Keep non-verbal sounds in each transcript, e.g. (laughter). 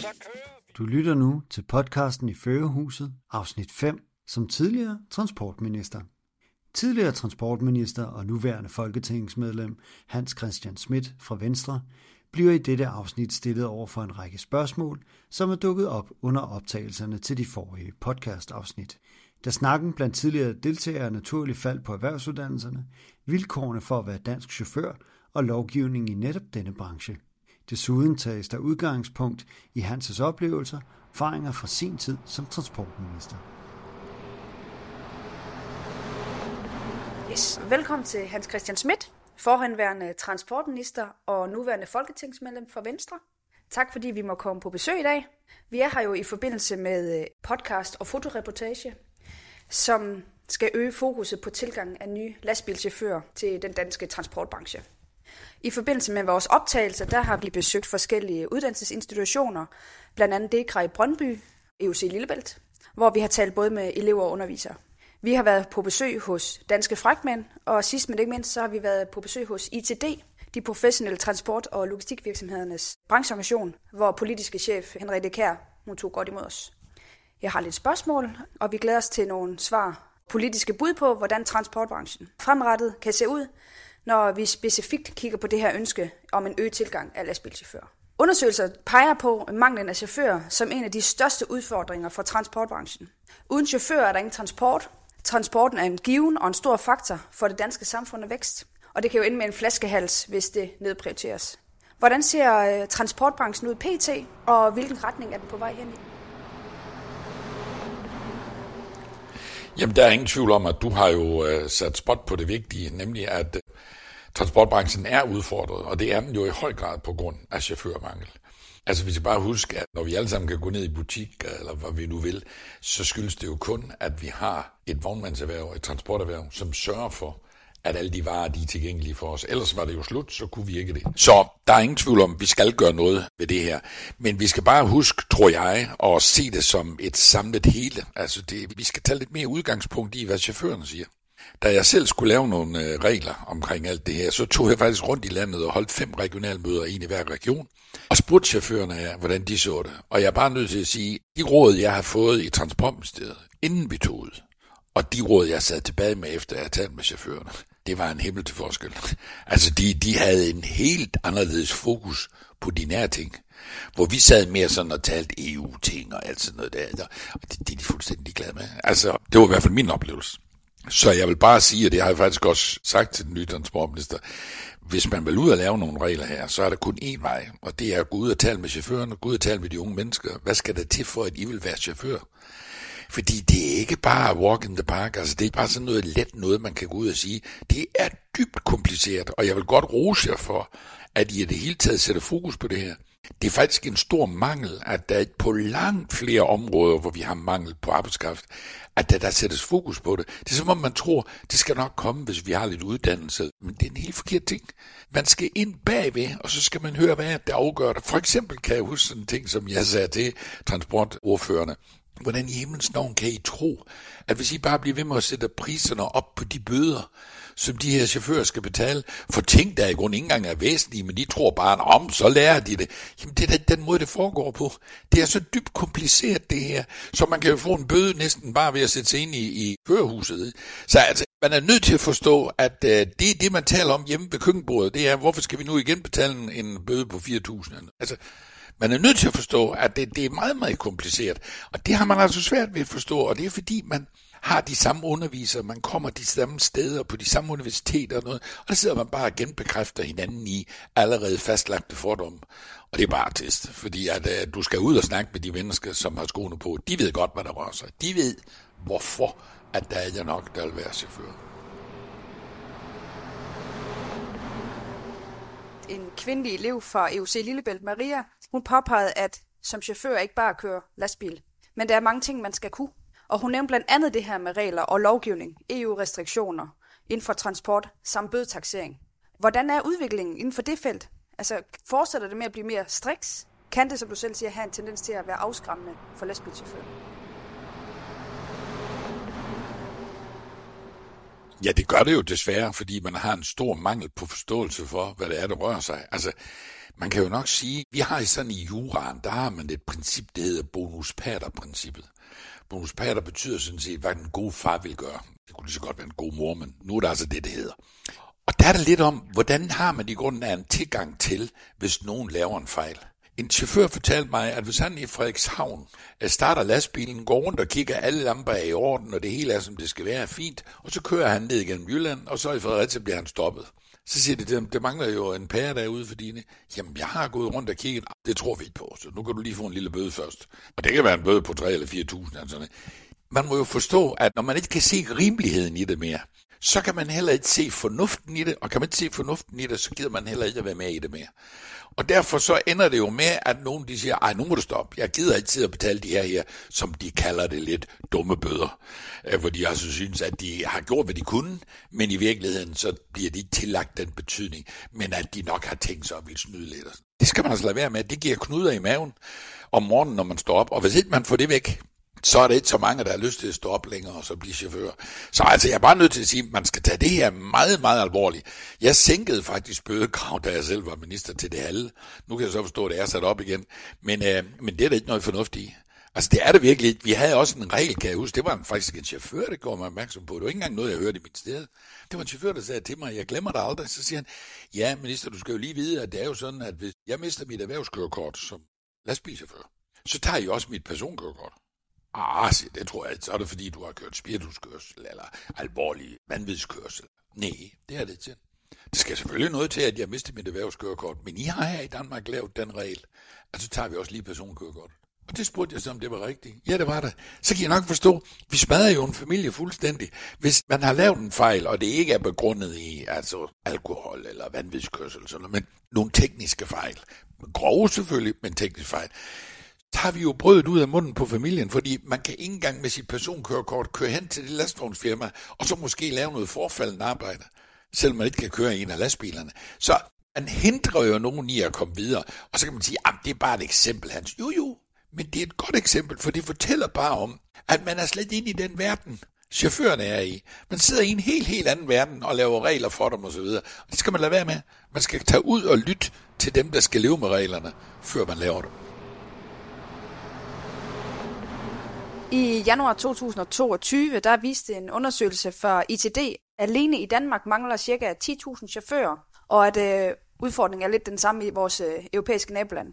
Så kører vi. Du lytter nu til podcasten i Førehuset, afsnit 5, som tidligere transportminister. Tidligere transportminister og nuværende folketingsmedlem Hans Christian Schmidt fra Venstre bliver i dette afsnit stillet over for en række spørgsmål, som er dukket op under optagelserne til de forrige podcast-afsnit. Da snakken blandt tidligere deltagere naturligt faldt på erhvervsuddannelserne, vilkårene for at være dansk chauffør og lovgivningen i netop denne branche. Desuden tages der udgangspunkt i Hanses oplevelser, erfaringer fra sin tid som transportminister. Yes. Velkommen til Hans Christian Schmidt, forhenværende transportminister og nuværende folketingsmedlem for Venstre. Tak fordi vi må komme på besøg i dag. Vi er her jo i forbindelse med øh, podcast og fotoreportage, som skal øge fokuset på tilgangen af nye lastbilchauffører til den danske transportbranche. I forbindelse med vores optagelser, der har vi besøgt forskellige uddannelsesinstitutioner, blandt andet DEKRA i Brøndby, EUC Lillebælt, hvor vi har talt både med elever og undervisere. Vi har været på besøg hos Danske Fragtmænd, og sidst men ikke mindst, så har vi været på besøg hos ITD, de professionelle transport- og logistikvirksomhedernes brancheorganisation, hvor politiske chef Henriette Kær, hun tog godt imod os. Jeg har lidt spørgsmål, og vi glæder os til nogle svar, politiske bud på, hvordan transportbranchen fremrettet kan se ud, når vi specifikt kigger på det her ønske om en øget tilgang af lastbilchauffører. Undersøgelser peger på manglen af chauffører som en af de største udfordringer for transportbranchen. Uden chauffører er der ingen transport. Transporten er en given og en stor faktor for det danske samfund og vækst. Og det kan jo ende med en flaskehals, hvis det nedprioriteres. Hvordan ser øh, transportbranchen ud pt, og hvilken retning er den på vej hen i? Jamen, der er ingen tvivl om, at du har jo øh, sat spot på det vigtige, nemlig at transportbranchen er udfordret, og det er den jo i høj grad på grund af chaufførmangel. Altså, vi skal bare huske, at når vi alle sammen kan gå ned i butik, eller hvad vi nu vil, så skyldes det jo kun, at vi har et vognmandserhverv, et transporterhverv, som sørger for, at alle de varer, de er tilgængelige for os. Ellers var det jo slut, så kunne vi ikke det. Så der er ingen tvivl om, at vi skal gøre noget ved det her. Men vi skal bare huske, tror jeg, at se det som et samlet hele. Altså, det, vi skal tage lidt mere udgangspunkt i, hvad chaufføren siger. Da jeg selv skulle lave nogle øh, regler omkring alt det her, så tog jeg faktisk rundt i landet og holdt fem regionalmøder, en i hver region, og spurgte chaufførerne af, hvordan de så det. Og jeg er bare nødt til at sige, de råd, jeg har fået i Transportministeriet, inden vi tog ud, og de råd, jeg sad tilbage med, efter jeg havde talt med chaufførerne, det var en himmel til forskel. (laughs) Altså, de, de havde en helt anderledes fokus på de nære ting. Hvor vi sad mere sådan og talte EU-ting og alt sådan noget der. Og det, det er de fuldstændig glade med. Altså, det var i hvert fald min oplevelse. Så jeg vil bare sige, og det har jeg faktisk også sagt til den nye transportminister, hvis man vil ud og lave nogle regler her, så er der kun én vej, og det er at gå ud og tale med chaufførerne, gå ud og tale med de unge mennesker. Hvad skal der til for, at I vil være chauffør? Fordi det er ikke bare walk in the park, altså det er bare sådan noget let noget, man kan gå ud og sige. Det er dybt kompliceret, og jeg vil godt rose jer for, at I i det hele taget sætter fokus på det her. Det er faktisk en stor mangel, at der på langt flere områder, hvor vi har mangel på arbejdskraft, at der, der sættes fokus på det. Det er som om man tror, det skal nok komme, hvis vi har lidt uddannelse. Men det er en helt forkert ting. Man skal ind bagved, og så skal man høre, hvad det afgør det. For eksempel kan jeg huske sådan en ting, som jeg sagde til transportordførende. Hvordan i himlens navn kan I tro, at hvis I bare bliver ved med at sætte priserne op på de bøder, som de her chauffører skal betale, for ting, der i grund ikke engang er væsentlige, men de tror bare, om, så lærer de det. Jamen, det er den måde, det foregår på. Det er så dybt kompliceret, det her, så man kan jo få en bøde næsten bare ved at sætte sig ind i, i førerhuset. Så altså, man er nødt til at forstå, at uh, det, det, man taler om hjemme ved køkkenbordet, det er, hvorfor skal vi nu igen betale en, en bøde på 4.000? Altså, man er nødt til at forstå, at det, det er meget, meget kompliceret. Og det har man altså svært ved at forstå, og det er fordi, man har de samme undervisere, man kommer de samme steder på de samme universiteter og noget, og der sidder man bare og genbekræfter hinanden i allerede fastlagte fordomme. Og det er bare trist, fordi at, at du skal ud og snakke med de mennesker, som har skoene på. De ved godt, hvad der rører sig. De ved, hvorfor at der er nok, der vil være chauffør. En kvindelig elev fra EUC Lillebælt, Maria, hun påpegede, at som chauffør ikke bare kører lastbil, men der er mange ting, man skal kunne. Og hun nævnte blandt andet det her med regler og lovgivning, EU-restriktioner inden for transport samt bødetaxering. Hvordan er udviklingen inden for det felt? Altså, fortsætter det med at blive mere striks? Kan det, som du selv siger, have en tendens til at være afskræmmende for lastbilchauffører? Ja, det gør det jo desværre, fordi man har en stor mangel på forståelse for, hvad det er, der rører sig. Altså, man kan jo nok sige, vi har sådan i juraen, der har man et princip, der hedder bonus pater-princippet. Bonus pater betyder sådan set, hvad den gode far vil gøre. Det kunne lige så godt være en god mor, men nu er det altså det, det hedder. Og der er det lidt om, hvordan har man i grunden af en tilgang til, hvis nogen laver en fejl. En chauffør fortalte mig, at hvis han i Frederikshavn øh, starter lastbilen, går rundt og kigger, alle lamper er i orden, og det hele er, som det skal være, fint, og så kører han ned igennem Jylland, og så i Fredericia bliver han stoppet. Så siger de, det, det mangler jo en pære derude for dine. Jamen, jeg har gået rundt og kigget. Ah, det tror vi ikke på, så nu kan du lige få en lille bøde først. Og det kan være en bøde på 3 eller 4.000. Altså. Man må jo forstå, at når man ikke kan se rimeligheden i det mere, så kan man heller ikke se fornuften i det, og kan man ikke se fornuften i det, så gider man heller ikke at være med i det mere. Og derfor så ender det jo med, at nogen de siger, ej, nu må du stoppe. Jeg gider ikke tid at betale de her her, som de kalder det lidt dumme bøder. Øh, hvor de altså synes, at de har gjort, hvad de kunne, men i virkeligheden så bliver de tillagt den betydning, men at de nok har tænkt sig at ville snyde lidt. Det skal man altså lade være med. Det giver knuder i maven om morgenen, når man står op. Og hvis ikke man får det væk, så er det ikke så mange, der har lyst til at stå op længere og så blive chauffør. Så altså, jeg er bare nødt til at sige, at man skal tage det her meget, meget alvorligt. Jeg sænkede faktisk bødekrav, da jeg selv var minister til det halve. Nu kan jeg så forstå, at det er sat op igen. Men, øh, men det er der ikke noget fornuftigt i. Altså, det er det virkelig Vi havde også en regel, kan jeg huske. Det var faktisk en chauffør, der gjorde mig opmærksom på. Det var ikke engang noget, jeg hørte i mit sted. Det var en chauffør, der sagde til mig, jeg glemmer dig aldrig. Så siger han, ja, minister, du skal jo lige vide, at det er jo sådan, at hvis jeg mister mit erhvervskørekort som lastbilchauffør, så tager I også mit personkørekort. Ah, siger, det tror jeg ikke. Så er det fordi, du har kørt spirituskørsel eller alvorlig vanvidskørsel. Nej, det er det til. Det skal selvfølgelig noget til, at jeg mistede mit erhvervskørekort, men I har her i Danmark lavet den regel, at så tager vi også lige personkørekort. Og det spurgte jeg så, om det var rigtigt. Ja, det var det. Så kan jeg nok forstå, vi smadrer jo en familie fuldstændig. Hvis man har lavet en fejl, og det ikke er begrundet i altså alkohol eller vanvidskørsel, sådan, men nogle tekniske fejl. Grove selvfølgelig, men tekniske fejl tager vi jo brødet ud af munden på familien, fordi man kan ikke engang med sit personkørekort køre hen til det lastvognsfirma, og så måske lave noget forfaldende arbejde, selvom man ikke kan køre i en af lastbilerne. Så man hindrer jo nogen i at komme videre, og så kan man sige, at det er bare et eksempel, Hans. Jo, jo, men det er et godt eksempel, for det fortæller bare om, at man er slet ind i den verden, chaufførerne er i. Man sidder i en helt, helt anden verden og laver regler for dem osv. Og det skal man lade være med. Man skal tage ud og lytte til dem, der skal leve med reglerne, før man laver dem. I januar 2022, der viste en undersøgelse fra ITD, alene i Danmark mangler ca. 10.000 chauffører, og at øh, udfordringen er lidt den samme i vores øh, europæiske naboland.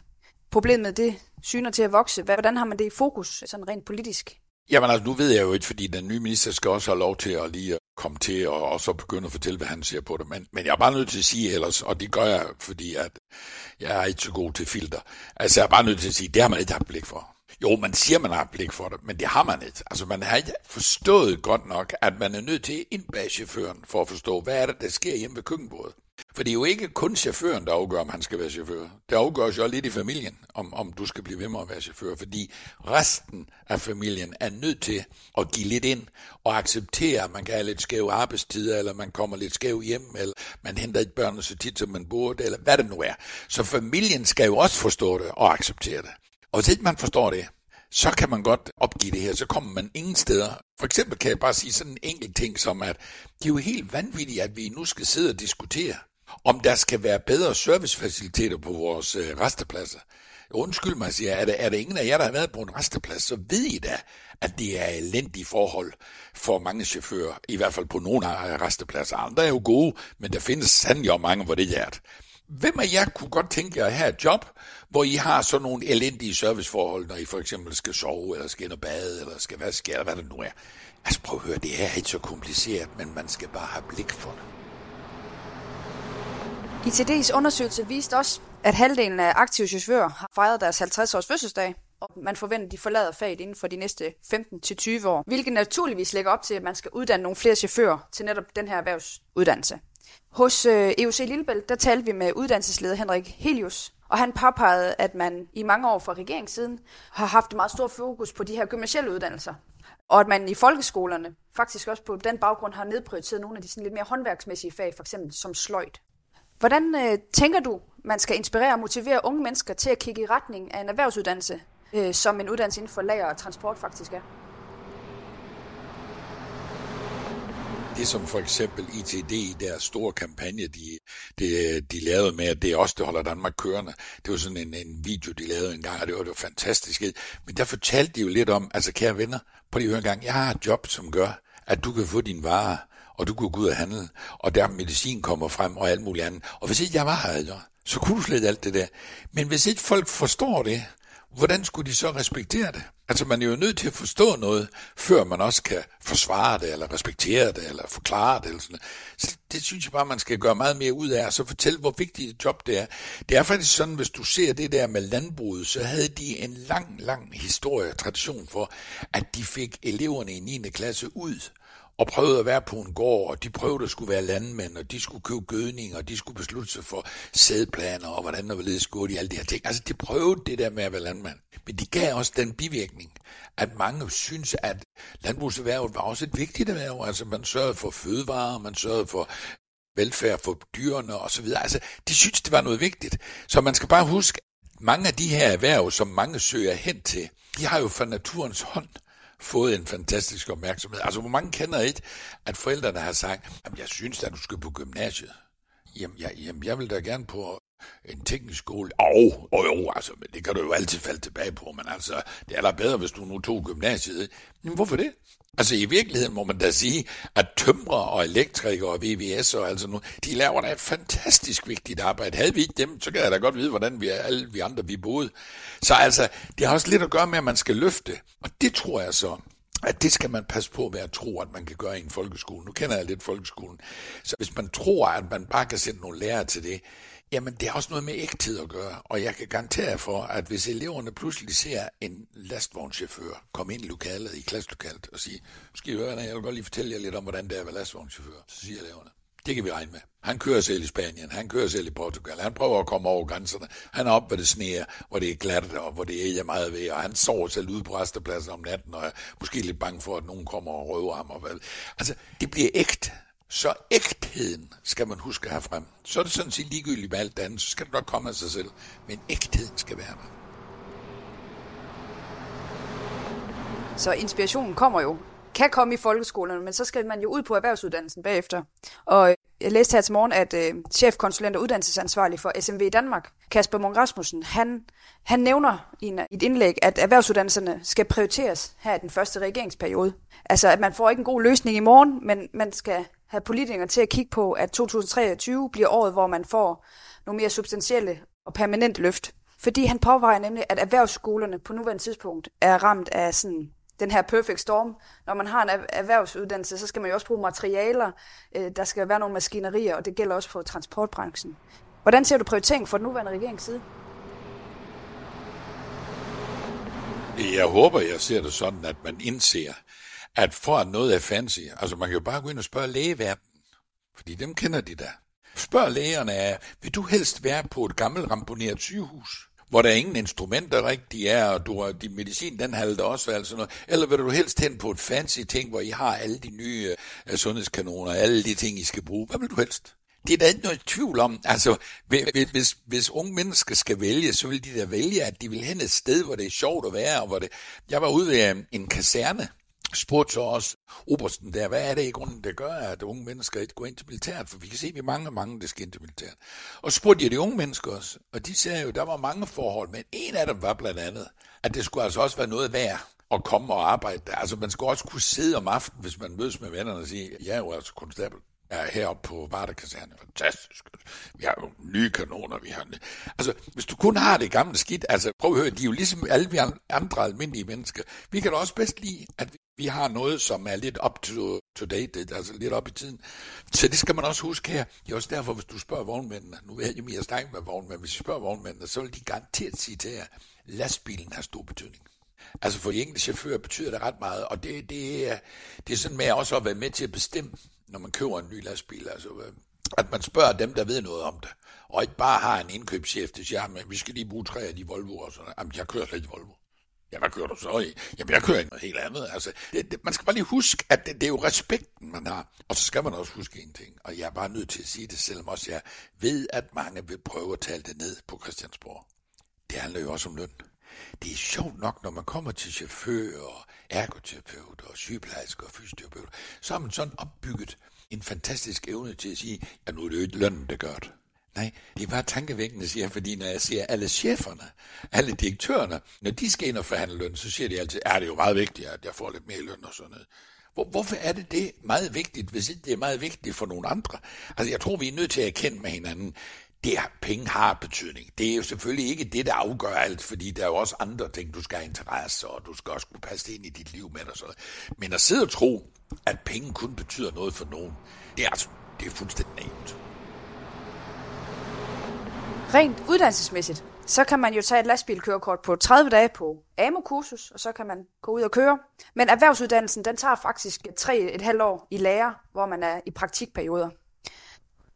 Problemet det syner til at vokse. Hvordan har man det i fokus, sådan rent politisk? Jamen altså, nu ved jeg jo ikke, fordi den nye minister skal også have lov til at lige komme til og, og så begynde at fortælle, hvad han ser på det. Men, men jeg er bare nødt til at sige ellers, og det gør jeg, fordi at jeg er ikke så god til filter. Altså, jeg er bare nødt til at sige, det har man ikke haft blik for. Jo, man siger, man har blik for det, men det har man ikke. Altså, man har ikke forstået godt nok, at man er nødt til at indbage chaufføren for at forstå, hvad er det, der sker hjemme ved køkkenbordet. For det er jo ikke kun chaufføren, der afgør, om han skal være chauffør. Det afgøres jo lidt i familien, om, om du skal blive ved med at være chauffør, fordi resten af familien er nødt til at give lidt ind og acceptere, at man kan have lidt skæve arbejdstider, eller man kommer lidt skæv hjem, eller man henter ikke børnene så tit, som man burde, eller hvad det nu er. Så familien skal jo også forstå det og acceptere det. Og hvis ikke man forstår det, så kan man godt opgive det her, så kommer man ingen steder. For eksempel kan jeg bare sige sådan en enkelt ting som, at det er jo helt vanvittigt, at vi nu skal sidde og diskutere, om der skal være bedre servicefaciliteter på vores øh, restepladser. Undskyld mig, siger jeg, er det, er det ingen af jer, der har været på en resteplads, så ved I da, at det er elendige forhold for mange chauffører, i hvert fald på nogle af restepladser. Andre er jo gode, men der findes sandelig mange, hvor det er hjertet. Hvem af jer kunne godt tænke jer at have et job, hvor I har sådan nogle elendige serviceforhold, når I for eksempel skal sove, eller skal ind og bade, eller skal være skære, hvad det nu er? Altså prøv at høre, det er ikke så kompliceret, men man skal bare have blik for det. ITD's undersøgelse viste også, at halvdelen af aktive chauffører har fejret deres 50-års fødselsdag, og man forventer, at de forlader faget inden for de næste 15-20 år, hvilket naturligvis lægger op til, at man skal uddanne nogle flere chauffører til netop den her erhvervsuddannelse. Hos øh, EUC Lillebælt, der talte vi med uddannelsesleder Henrik Helius, og han påpegede, at man i mange år fra regeringssiden har haft meget stor fokus på de her gymnasielle uddannelser. Og at man i folkeskolerne faktisk også på den baggrund har nedprioriteret nogle af de sådan lidt mere håndværksmæssige fag, for eksempel som sløjt. Hvordan øh, tænker du, man skal inspirere og motivere unge mennesker til at kigge i retning af en erhvervsuddannelse, øh, som en uddannelse inden for lager og transport faktisk er? Det som for eksempel ITD i deres store kampagne, de, de, de lavede med, at det er os, der holder Danmark kørende. Det var sådan en, en video, de lavede en gang, og det var, det var fantastisk. Men der fortalte de jo lidt om, altså kære venner, på lige en gang, jeg har et job, som gør, at du kan få dine varer, og du kan gå ud og handle, og der medicin kommer frem, og alt muligt andet. Og hvis ikke jeg var her, så kunne du slet alt det der. Men hvis ikke folk forstår det, hvordan skulle de så respektere det? Altså man er jo nødt til at forstå noget, før man også kan forsvare det, eller respektere det, eller forklare det. Eller sådan Så det synes jeg bare, man skal gøre meget mere ud af, og så fortælle, hvor vigtigt et job det er. Det er faktisk sådan, hvis du ser det der med landbruget, så havde de en lang, lang historie og tradition for, at de fik eleverne i 9. klasse ud og prøvede at være på en gård, og de prøvede at skulle være landmænd, og de skulle købe gødning, og de skulle beslutte sig for sædplaner, og hvordan der ville skulle de alle de her ting. Altså, de prøvede det der med at være landmand. Men de gav også den bivirkning, at mange synes, at landbrugserhvervet var også et vigtigt erhverv. Altså, man sørgede for fødevarer, man sørgede for velfærd for dyrene og så videre. Altså, de synes, det var noget vigtigt. Så man skal bare huske, mange af de her erhverv, som mange søger hen til, de har jo fra naturens hånd fået en fantastisk opmærksomhed. Altså, hvor mange kender ikke, at forældrene har sagt, at jeg synes at du skal på gymnasiet. Jamen, jeg, jamen, jeg vil da gerne på en teknisk skole. Og, og jo, altså, men det kan du jo altid falde tilbage på, men altså, det er da bedre, hvis du nu tog gymnasiet. Men hvorfor det? Altså i virkeligheden må man da sige, at tømrer og elektrikere og VVS og altså nu, de laver da et fantastisk vigtigt arbejde. Havde vi ikke dem, så kan jeg da godt vide, hvordan vi er, alle vi andre vi boede. Så altså, det har også lidt at gøre med, at man skal løfte. Og det tror jeg så, at det skal man passe på med at tro, at man kan gøre i en folkeskole. Nu kender jeg lidt folkeskolen. Så hvis man tror, at man bare kan sætte nogle lærere til det, Jamen, det har også noget med ægthed at gøre, og jeg kan garantere for, at hvis eleverne pludselig ser en lastvognschauffør komme ind i lokalet, i klasselokalet, og sige, skal I høre, jeg vil godt lige fortælle jer lidt om, hvordan det er at være lastvognschauffør, så siger eleverne, det kan vi regne med. Han kører selv i Spanien, han kører selv i Portugal, han prøver at komme over grænserne, han er op, hvor det sneer, hvor det er glat, og hvor det er meget ved, og han sover selv ude på restepladsen om natten, og er måske lidt bange for, at nogen kommer og røver ham. Og hvad. Altså, det bliver ægte. Så ægtheden skal man huske at have frem. Så er det sådan set ligegyldigt med alt andet, så skal det nok komme af sig selv. Men ægtheden skal være der. Så inspirationen kommer jo, kan komme i folkeskolerne, men så skal man jo ud på erhvervsuddannelsen bagefter. Og øh, jeg læste her til morgen, at øh, chefkonsulent og uddannelsesansvarlig for SMV i Danmark, Kasper Munk Rasmussen, han, han nævner i, en, i et indlæg, at erhvervsuddannelserne skal prioriteres her i den første regeringsperiode. Altså, at man får ikke en god løsning i morgen, men man skal have politikere til at kigge på, at 2023 bliver året, hvor man får nogle mere substantielle og permanente løft. Fordi han påvejer nemlig, at erhvervsskolerne på nuværende tidspunkt er ramt af sådan den her perfect storm. Når man har en erhvervsuddannelse, så skal man jo også bruge materialer, øh, der skal være nogle maskinerier, og det gælder også for transportbranchen. Hvordan ser du prioritering for den nuværende regerings side? Jeg håber, jeg ser det sådan, at man indser, at for at noget er fancy, altså man kan jo bare gå ind og spørge lægeverdenen, fordi dem kender de da. Spørg lægerne vil du helst være på et gammelt ramponeret sygehus, hvor der ingen instrumenter rigtig er, og du har, din medicin, den halter også, altså noget. Eller vil du helst hen på et fancy ting, hvor I har alle de nye uh, sundhedskanoner, alle de ting, I skal bruge. Hvad vil du helst? Det er der ikke noget tvivl om. Altså, hvis, hvis unge mennesker skal vælge, så vil de da vælge, at de vil hen et sted, hvor det er sjovt at være. Og hvor det... Jeg var ude ved øh, en kaserne, spurgte så også obersten der, hvad er det i grunden, der gør, at unge mennesker ikke går ind til militæret? For vi kan se, at vi mange, mange, der skal ind til militæret. Og spurgte jeg de unge mennesker også, og de sagde jo, at der var mange forhold, men en af dem var blandt andet, at det skulle altså også være noget værd at komme og arbejde der. Altså man skulle også kunne sidde om aftenen, hvis man mødes med vennerne og sige, jeg er jo altså konstabel er heroppe på Vardekaserne. Fantastisk. Vi har jo nye kanoner. Vi har... Altså, hvis du kun har det gamle skidt, altså prøv at høre, de er jo ligesom alle vi andre almindelige mennesker. Vi kan da også bedst lide, at vi har noget, som er lidt up to, to date, altså lidt op i tiden. Så det skal man også huske her. Det er også derfor, hvis du spørger vognmændene, nu ved jeg mere snakke med vognmændene, hvis du spørger vognmændene, så vil de garanteret sige til jer, lastbilen har stor betydning. Altså for de enkelte chauffører betyder det ret meget, og det, det, er, det er sådan med også at være med til at bestemme, når man køber en ny lastbil. Altså, at man spørger dem, der ved noget om det, og ikke bare har en indkøbschef, der siger, at vi skal lige bruge tre af de Volvo, og sådan Jamen, jeg kører slet ikke Volvo. Ja, hvad kører du så i? Jamen, jeg kører i noget helt andet. Altså, det, det, man skal bare lige huske, at det, det er jo respekten, man har. Og så skal man også huske en ting, og jeg er bare nødt til at sige det, selvom også jeg ved, at mange vil prøve at tale det ned på Christiansborg. Det handler jo også om løn. det er sjovt nok, når man kommer til chauffører, ergoterapeuter, sygeplejersker og fysioterapeuter, så har man sådan opbygget en fantastisk evne til at sige, ja nu er det jo ikke lønnen, der gør det. Nej, det er bare tankevækkende, siger jeg, fordi når jeg ser alle cheferne, alle direktørerne, når de skal ind og forhandle løn, så siger de altid, ja, det er jo meget vigtigt, at jeg får lidt mere løn og sådan noget. Hvor, hvorfor er det det meget vigtigt, hvis ikke det er meget vigtigt for nogle andre? Altså, jeg tror, vi er nødt til at erkende med hinanden, det penge har betydning. Det er jo selvfølgelig ikke det, der afgør alt, fordi der er jo også andre ting, du skal have interesse, og du skal også kunne passe ind i dit liv med og sådan Men at sidde og tro, at penge kun betyder noget for nogen, det er altså det er fuldstændig naivt. Rent uddannelsesmæssigt, så kan man jo tage et lastbilkørekort på 30 dage på AMO-kursus, og så kan man gå ud og køre. Men erhvervsuddannelsen, den tager faktisk 3,5 år i lære, hvor man er i praktikperioder.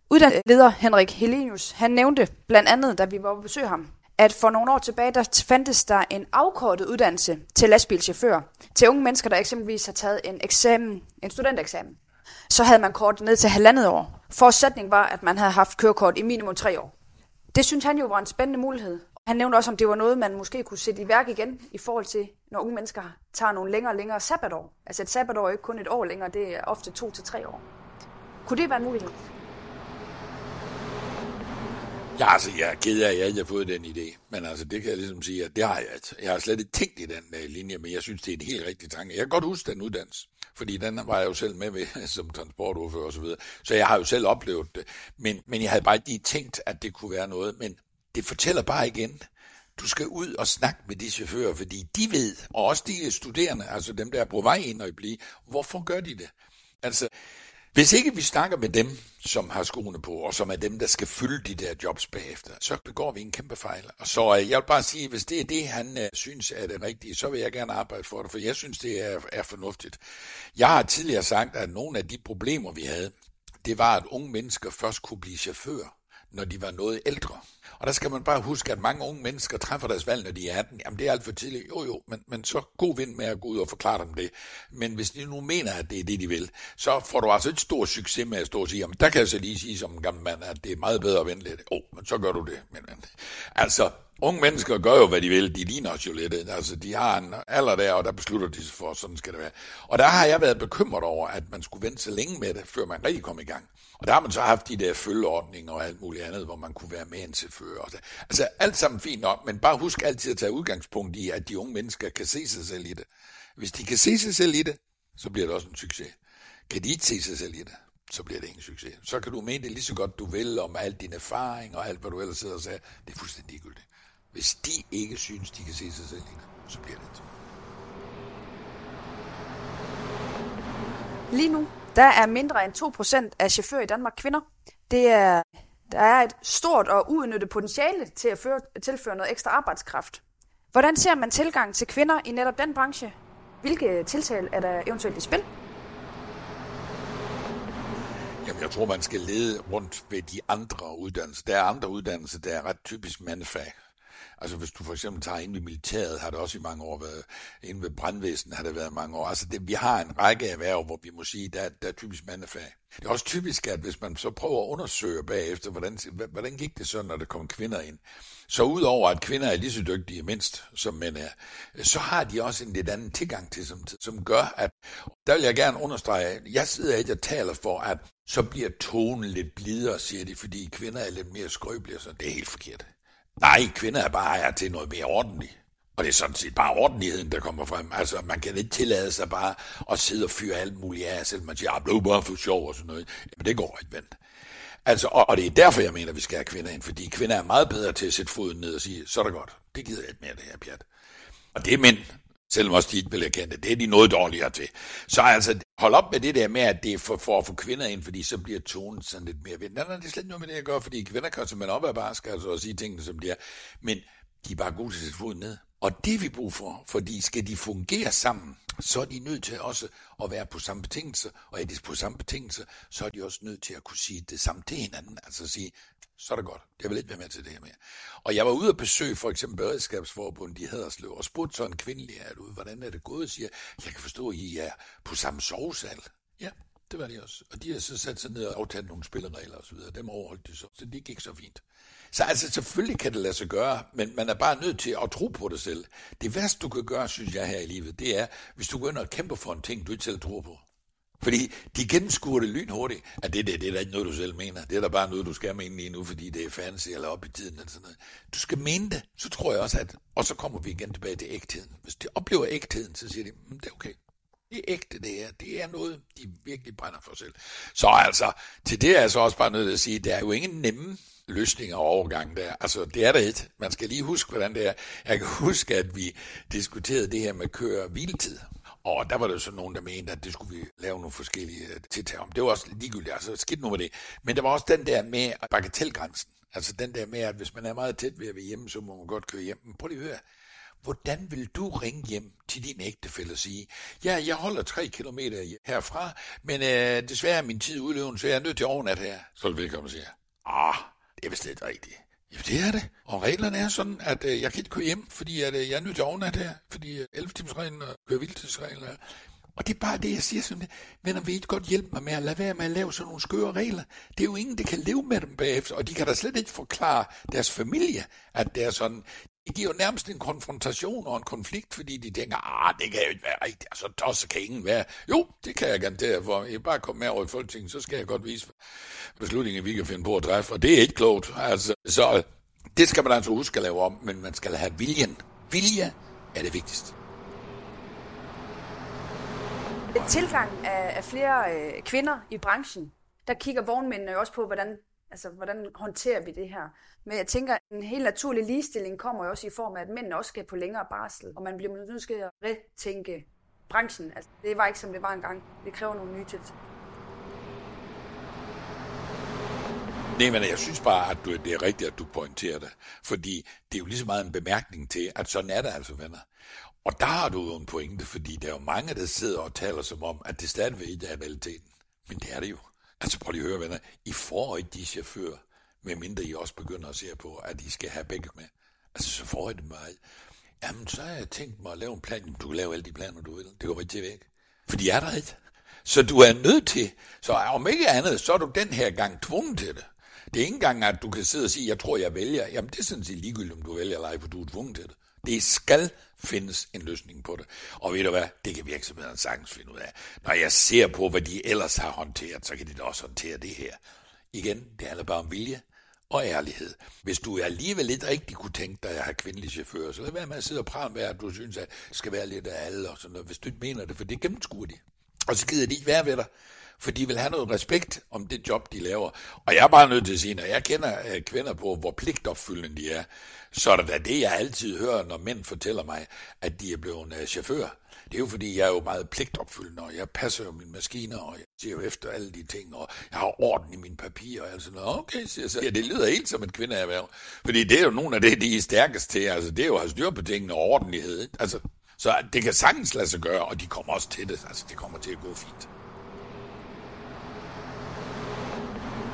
Uddannelsesleder Henrik Helenius, han nævnte blandt andet, da vi var på besøg ham, at for nogle år tilbage, der fandtes der en afkortet uddannelse til lastbilchauffør, til unge mennesker, der eksempelvis har taget en eksamen, en studenteksamen. Så havde man kort ned til halvandet år. Forudsætningen var, at man havde haft kørekort i minimum tre år. Det synes han jo var en spændende mulighed. Han nævnte også, om det var noget, man måske kunne sætte i værk igen i forhold til, når unge mennesker tager nogle længere og længere sabbatår. Altså et sabbatår er ikke kun et år længere, det er ofte to til tre år. Kunne det være en mulighed? Ja, altså, jeg er ked af, at jeg ikke har fået den idé. Men altså, det kan jeg ligesom sige, at det har jeg. Altså. Jeg har slet ikke tænkt i den uh, linje, men jeg synes, det er en helt rigtig tanke. Jeg kan godt huske den uddannelse, fordi den var jeg jo selv med ved (laughs) som transportordfører og så videre. Så jeg har jo selv oplevet det. Men, men jeg havde bare lige tænkt, at det kunne være noget. Men det fortæller bare igen, du skal ud og snakke med de chauffører, fordi de ved, og også de studerende, altså dem, der er på vej ind og blive, hvorfor gør de det? Altså, hvis ikke vi snakker med dem, som har skoene på, og som er dem, der skal fylde de der jobs bagefter, så begår vi en kæmpe fejl. Og så øh, jeg vil bare sige, hvis det er det, han øh, synes er det rigtige, så vil jeg gerne arbejde for det, for jeg synes, det er, er fornuftigt. Jeg har tidligere sagt, at nogle af de problemer, vi havde, det var, at unge mennesker først kunne blive chauffør, når de var noget ældre. Og der skal man bare huske, at mange unge mennesker træffer deres valg, når de er 18. Jamen, det er alt for tidligt. Jo, jo, men, men så god vind med at gå ud og forklare dem det. Men hvis de nu mener, at det er det, de vil, så får du altså et stor succes med at stå og sige, jamen, der kan jeg så lige sige som en gammel mand, at det er meget bedre at vente lidt. Åh, oh, men så gør du det. Men, men. Altså, Unge mennesker gør jo, hvad de vil. De ligner os jo lidt. Altså, de har en alder der, og der beslutter de sig for, sådan skal det være. Og der har jeg været bekymret over, at man skulle vente så længe med det, før man rigtig kom i gang. Og der har man så haft de der følgeordninger og alt muligt andet, hvor man kunne være med en chauffør. Altså, alt sammen fint nok, men bare husk altid at tage udgangspunkt i, at de unge mennesker kan se sig selv i det. Hvis de kan se sig selv i det, så bliver det også en succes. Kan de ikke se sig selv i det, så bliver det ingen succes. Så kan du mene det lige så godt du vil om al din erfaring og alt, hvad du ellers sidder og siger. Det er fuldstændig ligegyldigt. Hvis de ikke synes, de kan se sig selv i så bliver det. Lige nu, der er mindre end 2% af chauffører i Danmark kvinder. Det er, der er et stort og uudnyttet potentiale til at føre, tilføre noget ekstra arbejdskraft. Hvordan ser man tilgang til kvinder i netop den branche? Hvilke tiltag er der eventuelt i spil? Jamen, jeg tror, man skal lede rundt ved de andre uddannelser. Der er andre uddannelser, der er ret typisk mandefag. Altså hvis du for eksempel tager ind i militæret, har det også i mange år været, ind ved brandvæsen har det været mange år. Altså det, vi har en række erhverv, hvor vi må sige, der, der er typisk mandefag. Det er også typisk, at hvis man så prøver at undersøge bagefter, hvordan, hvordan gik det så, når der kom kvinder ind, så udover at kvinder er lige så dygtige mindst, som mænd er, så har de også en lidt anden tilgang til, som, som gør, at der vil jeg gerne understrege, jeg sidder ikke og taler for, at så bliver tonen lidt blidere, siger de, fordi kvinder er lidt mere skrøbelige, så det er helt forkert. Nej, kvinder er bare her til noget mere ordentligt. Og det er sådan set bare ordentligheden, der kommer frem. Altså, man kan ikke tillade sig bare at sidde og fyre alt muligt af, selvom man siger, at blev bare for sjov og sådan noget. Men det går ikke, vent. Altså, og, og, det er derfor, jeg mener, at vi skal have kvinder ind, fordi kvinder er meget bedre til at sætte foden ned og sige, så er det godt. Det gider jeg ikke mere, det her pjat. Og det er mænd, selvom også de ikke vil erkende det. Det er de noget dårligere til. Så altså, hold op med det der med, at det er for, for at få kvinder ind, fordi så bliver tonen sådan lidt mere vind. Nej, nej, det er slet ikke noget med det, jeg gør, fordi kvinder kan simpelthen op ad barsk, altså, og sige tingene, som de er. Men de er bare gode til at sætte foden ned. Og det vi brug for, fordi skal de fungere sammen, så er de nødt til også at være på samme betingelse, og er de på samme betingelse, så er de også nødt til at kunne sige det samme til hinanden, altså sige, så er det godt. Jeg vil ikke være med til det her mere. Og jeg var ude og besøge for eksempel Beredskabsforbundet i Haderslev, og spurgte så en kvindelig her ud, hvordan er det gået, siger, jeg kan forstå, at I er på samme sovesal. Ja, det var de også. Og de har så sat sig ned og aftalt nogle spilleregler og så videre. Dem overholdt de så, så det gik så fint. Så altså, selvfølgelig kan det lade sig gøre, men man er bare nødt til at tro på det selv. Det værste, du kan gøre, synes jeg her i livet, det er, hvis du går ind og kæmper for en ting, du ikke selv tror på. Fordi de gennemskuer det lynhurtigt, at det, det, det er da ikke noget, du selv mener. Det er da bare noget, du skal mene lige nu, fordi det er fancy eller op i tiden. Eller sådan noget. Du skal mene det, så tror jeg også, at... Og så kommer vi igen tilbage til ægtheden. Hvis de oplever ægtheden, så siger de, mm, det er okay. Det er ægte, det her. Det er noget, de virkelig brænder for selv. Så altså, til det er jeg så også bare nødt til at sige, der er jo ingen nemme løsninger og overgang der. Altså, det er der et. Man skal lige huske, hvordan det er. Jeg kan huske, at vi diskuterede det her med køre hviletid. Og der var der så nogen, der mente, at det skulle vi lave nogle forskellige øh, tiltag om. Det var også ligegyldigt, altså skidt nu med det. Men der var også den der med bagatelgrænsen. Altså den der med, at hvis man er meget tæt ved at være hjemme, så må man godt køre hjem. Men prøv lige at høre. Hvordan vil du ringe hjem til din ægtefælle og sige, ja, jeg holder tre kilometer herfra, men øh, desværre er min tid udløven, så jeg er nødt til overnat her. Så vil velkommen sige, ah, det er vist ikke rigtigt. Ja, det er det. Og reglerne er sådan, at øh, jeg kan ikke køre hjem, fordi at, øh, jeg er nødt til at her, fordi øh, 11 timers reglen og køre vildtidsreglen er. Og det er bare det, jeg siger sådan, venner, vil I ikke godt hjælpe mig med at lade være med at lave sådan nogle skøre regler? Det er jo ingen, der kan leve med dem bagefter, og de kan da slet ikke forklare deres familie, at det er sådan. Det giver jo nærmest en konfrontation og en konflikt, fordi de tænker, ah, det kan jo ikke være rigtigt, altså tosset kan ingen være. Jo, det kan jeg garantere for. Jeg bare komme med over i Folketinget, så skal jeg godt vise beslutningen, vi kan finde på at træffe, og det er ikke klogt. Altså, så det skal man altså huske at lave om, men man skal have viljen. Vilje er det vigtigste. Tilgang af, af flere øh, kvinder i branchen, der kigger vognmændene jo også på, hvordan Altså, hvordan håndterer vi det her? Men jeg tænker, en helt naturlig ligestilling kommer jo også i form af, at mændene også skal på længere barsel, og man bliver nødt til at retænke branchen. Altså, det var ikke, som det var engang. Det kræver nogle nye tiltag. Nej, men jeg synes bare, at du, det er rigtigt, at du pointerer det. Fordi det er jo lige så meget en bemærkning til, at sådan er det altså, venner. Og der har du jo en pointe, fordi der er jo mange, der sidder og taler som om, at det stadigvæk ikke er realiteten. Men det er det jo. Altså prøv lige at høre, venner. I får ikke de chauffører, medmindre I også begynder at se på, at I skal have begge med. Altså så får I det meget. Jamen, så har jeg tænkt mig at lave en plan. Jamen, du kan lave alle de planer, du vil. Det går ikke til væk. For de er der ikke. Så du er nødt til, så om ikke andet, så er du den her gang tvunget til det. Det er ikke engang, at du kan sidde og sige, jeg tror, jeg vælger. Jamen, det er sådan set ligegyldigt, om du vælger eller ej, for du er tvunget til det. Det skal findes en løsning på det. Og ved du hvad, det kan virksomhederne sagtens finde ud af. Når jeg ser på, hvad de ellers har håndteret, så kan de da også håndtere det her. Igen, det handler bare om vilje og ærlighed. Hvis du alligevel lidt rigtig kunne tænke dig at have kvindelige chauffører, så lad være med at sidde og prale med, at du synes, at det skal være lidt af alle og sådan noget, hvis du ikke mener det, for det gennemskuer de. Og så gider de ikke være ved dig for de vil have noget respekt om det job, de laver. Og jeg er bare nødt til at sige, når jeg kender øh, kvinder på, hvor pligtopfyldende de er, så er det da det, jeg altid hører, når mænd fortæller mig, at de er blevet øh, chauffør. Det er jo fordi, jeg er jo meget pligtopfyldende, og jeg passer jo mine maskiner, og jeg ser jo efter alle de ting, og jeg har orden i mine papirer, og alt sådan noget. Okay, siger så. Ja, det lyder helt som et kvindeerhverv. Fordi det er jo nogle af det, de er stærkest til. Altså, det er jo at have styr på tingene og ordentlighed. Ikke? Altså, så det kan sagtens lade sig gøre, og de kommer også til det. Altså, det kommer til at gå fint.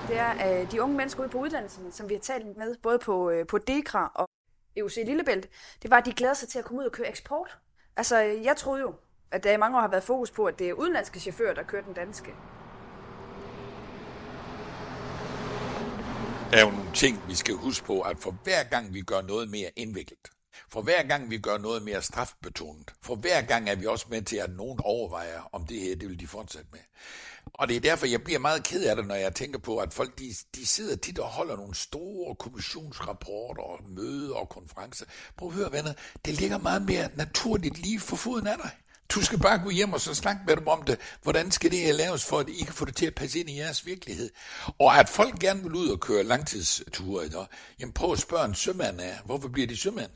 Det er øh, de unge mennesker ude på uddannelserne, som vi har talt med, både på, øh, på DEKRA og EUC Lillebælt, det var, at de glæder sig til at komme ud og køre eksport. Altså, jeg troede jo, at der i mange år har været fokus på, at det er udenlandske chauffører, der kører den danske. Der er jo nogle ting, vi skal huske på, at for hver gang vi gør noget mere indviklet, for hver gang vi gør noget mere strafbetonet, for hver gang er vi også med til, at nogen overvejer, om det her, det vil de fortsætte med. Og det er derfor, jeg bliver meget ked af det, når jeg tænker på, at folk de, de sidder tit og holder nogle store kommissionsrapporter og møder og konferencer. Prøv at høre, venner, det ligger meget mere naturligt lige for foden af dig. Du skal bare gå hjem og så snakke med dem om det. Hvordan skal det her laves, for at I kan få det til at passe ind i jeres virkelighed? Og at folk gerne vil ud og køre langtidsture i jamen prøv at spørge en sømand af, hvorfor bliver de sømand?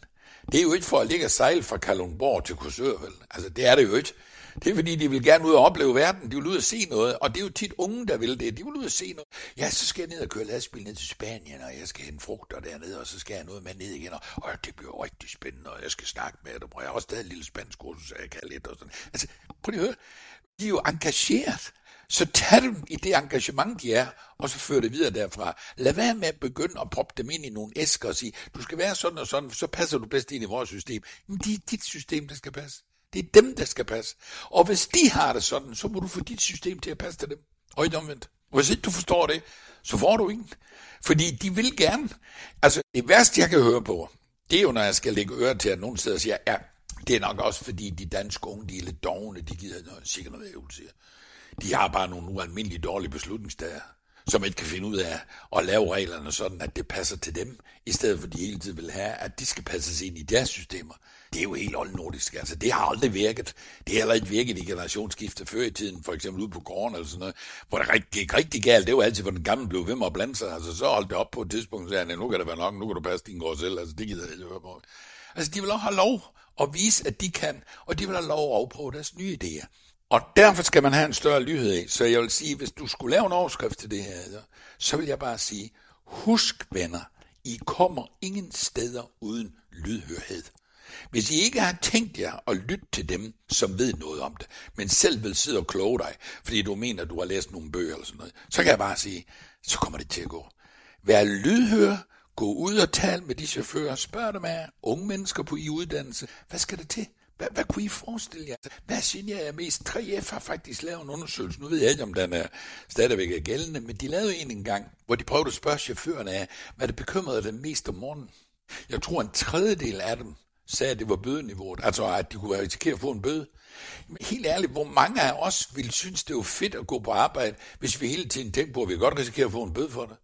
Det er jo ikke for at ligge og sejle fra Kalundborg til Korsør, vel? Altså, det er det jo ikke. Det er fordi, de vil gerne ud og opleve verden. De vil ud og se noget. Og det er jo tit unge, der vil det. De vil ud og se noget. Ja, så skal jeg ned og køre lastbil ned til Spanien, og jeg skal hente frugter dernede, og så skal jeg noget med ned igen. Og, og det bliver rigtig spændende, og jeg skal snakke med dem. Og jeg har også stadig et lille spansk kursus, så jeg kan lidt og sådan. Altså, prøv lige at høre. De er jo engageret. Så tag dem i det engagement, de er, og så før det videre derfra. Lad være med at begynde at proppe dem ind i nogle æsker og sige, du skal være sådan og sådan, så passer du bedst ind i vores system. Men det er dit system, der skal passe. Det er dem, der skal passe. Og hvis de har det sådan, så må du få dit system til at passe til dem. Og ikke omvendt. Og hvis ikke du forstår det, så får du ingen. Fordi de vil gerne. Altså, det værste, jeg kan høre på, det er jo, når jeg skal lægge øre til, at nogen steder siger, ja, det er nok også, fordi de danske unge, de er lidt dogne, de gider noget, sikkert noget, jeg siger. De har bare nogle ualmindelige dårlige beslutningsdager som ikke kan finde ud af at lave reglerne sådan, at det passer til dem, i stedet for de hele tiden vil have, at de skal passes ind i deres systemer. Det er jo helt oldnordisk. Altså, det har aldrig virket. Det har heller ikke virket i generationsskifte før i tiden, for eksempel ude på gården eller sådan noget, hvor det gik rigtig galt. Det var altid, hvor den gamle blev ved med at blande sig. Altså, så holdt det op på et tidspunkt, og sagde, nu kan det være nok, nu kan du passe din gård selv. Altså, det gider jeg ikke høre på. Altså, de vil også have lov at vise, at de kan, og de vil have lov at afprøve deres nye idéer. Og derfor skal man have en større lyhed i. Så jeg vil sige, hvis du skulle lave en overskrift til det her, så vil jeg bare sige, husk venner, I kommer ingen steder uden lydhørhed. Hvis I ikke har tænkt jer at lytte til dem, som ved noget om det, men selv vil sidde og kloge dig, fordi du mener, at du har læst nogle bøger eller sådan noget, så kan jeg bare sige, så kommer det til at gå. Vær lydhør, gå ud og tal med de chauffører, spørg dem af unge mennesker på i uddannelse, hvad skal det til? Hvad, hvad kunne I forestille jer? Altså, hvad generer jeg er mest? 3F har faktisk lavet en undersøgelse. Nu ved jeg ikke, om den er stadigvæk er gældende, men de lavede en engang, hvor de prøvede at spørge chaufførerne af, hvad det bekymrede dem mest om morgenen. Jeg tror, en tredjedel af dem sagde, at det var bødeniveauet. Altså, at de kunne risikere at få en bøde. Men helt ærligt, hvor mange af os ville synes, det var fedt at gå på arbejde, hvis vi hele tiden tænkte på, at vi godt risikerer at få en bøde for det?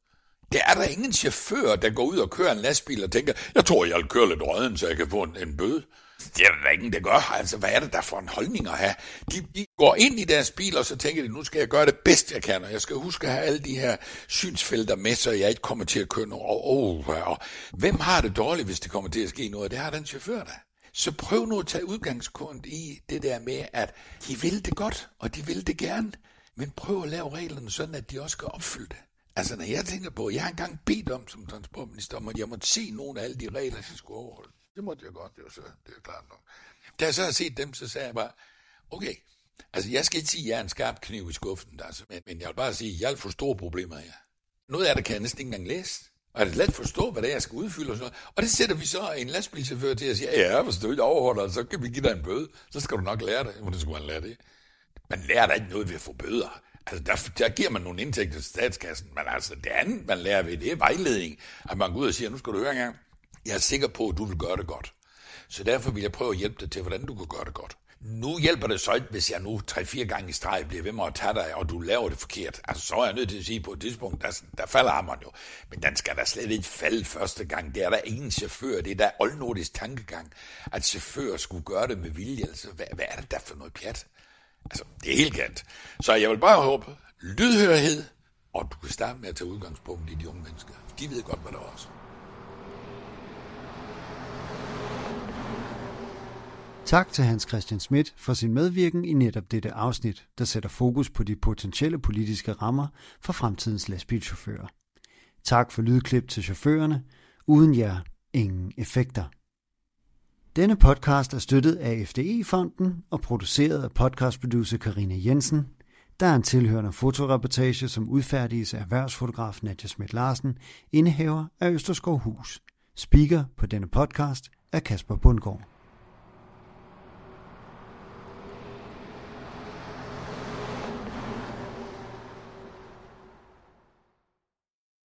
Det er der ingen chauffør, der går ud og kører en lastbil og tænker, jeg tror, jeg vil køre lidt røden, så jeg kan få en, en bøde. Det er der ingen, der gør. Altså, hvad er det der for en holdning at have? De, de går ind i deres bil, og så tænker de, nu skal jeg gøre det bedst, jeg kan, og jeg skal huske at have alle de her synsfelter med, så jeg ikke kommer til at køre noget. Og, oh, og, hvem har det dårligt, hvis det kommer til at ske noget? Det har den chauffør der. Så prøv nu at tage udgangspunkt i det der med, at de vil det godt, og de vil det gerne, men prøv at lave reglerne sådan, at de også skal opfylde det. Altså, når jeg tænker på, jeg har engang bedt om som transportminister, om at jeg måtte se nogle af alle de regler, jeg skulle overholde. Det måtte jeg godt, det var så, det er klart nok. Da jeg så har set dem, så sagde jeg bare, okay, altså jeg skal ikke sige, at jeg er en skarp kniv i skuffen, altså, men, men jeg vil bare sige, at jeg har for store problemer her. Noget af det kan jeg næsten ikke engang læse. Og det let forstå, hvad det er, jeg skal udfylde og sådan noget. Og det sætter vi så en lastbilchauffør til at sige, ja, hvis du ikke overholder så kan vi give dig en bøde. Så skal du nok lære det. Hvordan skulle man lære det? Man lærer da ikke noget ved at få bøder. Altså, der, der giver man nogle indtægter til statskassen, men altså, det andet, man lærer ved, det er vejledning. At man går ud og siger, nu skal du høre engang, jeg er sikker på, at du vil gøre det godt. Så derfor vil jeg prøve at hjælpe dig til, hvordan du kan gøre det godt. Nu hjælper det så ikke, hvis jeg nu tre-fire gange i streg bliver ved med at tage dig, og du laver det forkert. Altså, så er jeg nødt til at sige, på et tidspunkt, der, der falder hammeren jo. Men den skal da slet ikke falde første gang. Det er der ingen chauffør. Det er der oldnordisk tankegang, at chauffører skulle gøre det med vilje. Altså, hvad, hvad er det der for noget pjat? Altså, det er helt galt. Så jeg vil bare håbe, lydhørhed, og du kan starte med at tage udgangspunkt i de unge mennesker. De ved godt, hvad der er også. Tak til Hans Christian Schmidt for sin medvirken i netop dette afsnit, der sætter fokus på de potentielle politiske rammer for fremtidens lastbilchauffører. Tak for lydklip til chaufførerne. Uden jer, ingen effekter. Denne podcast er støttet af FDE-fonden og produceret af podcastproducer Karina Jensen. Der er en tilhørende fotoreportage, som udfærdiges af erhvervsfotograf Nadja Schmidt Larsen, indehaver af Østerskov Hus. Speaker på denne podcast er Kasper Bundgaard.